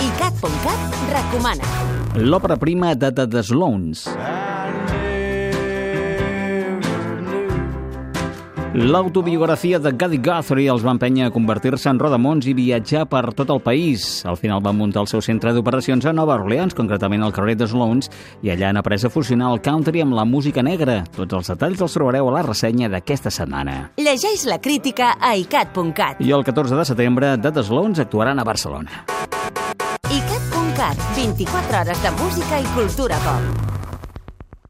ICAT.cat recomana. L'òpera prima de The Sloans. L'autobiografia de Gaddy Guthrie els va empènyer a convertir-se en rodamons i viatjar per tot el país. Al final van muntar el seu centre d'operacions a Nova Orleans, concretament al carrer de Sloans, i allà han après a fusionar el country amb la música negra. Tots els detalls els trobareu a la ressenya d'aquesta setmana. Llegeix la crítica a ICAT.cat. I el 14 de setembre, The Sloans actuaran a Barcelona. ICAT.cat, 24 hores de música i cultura pop.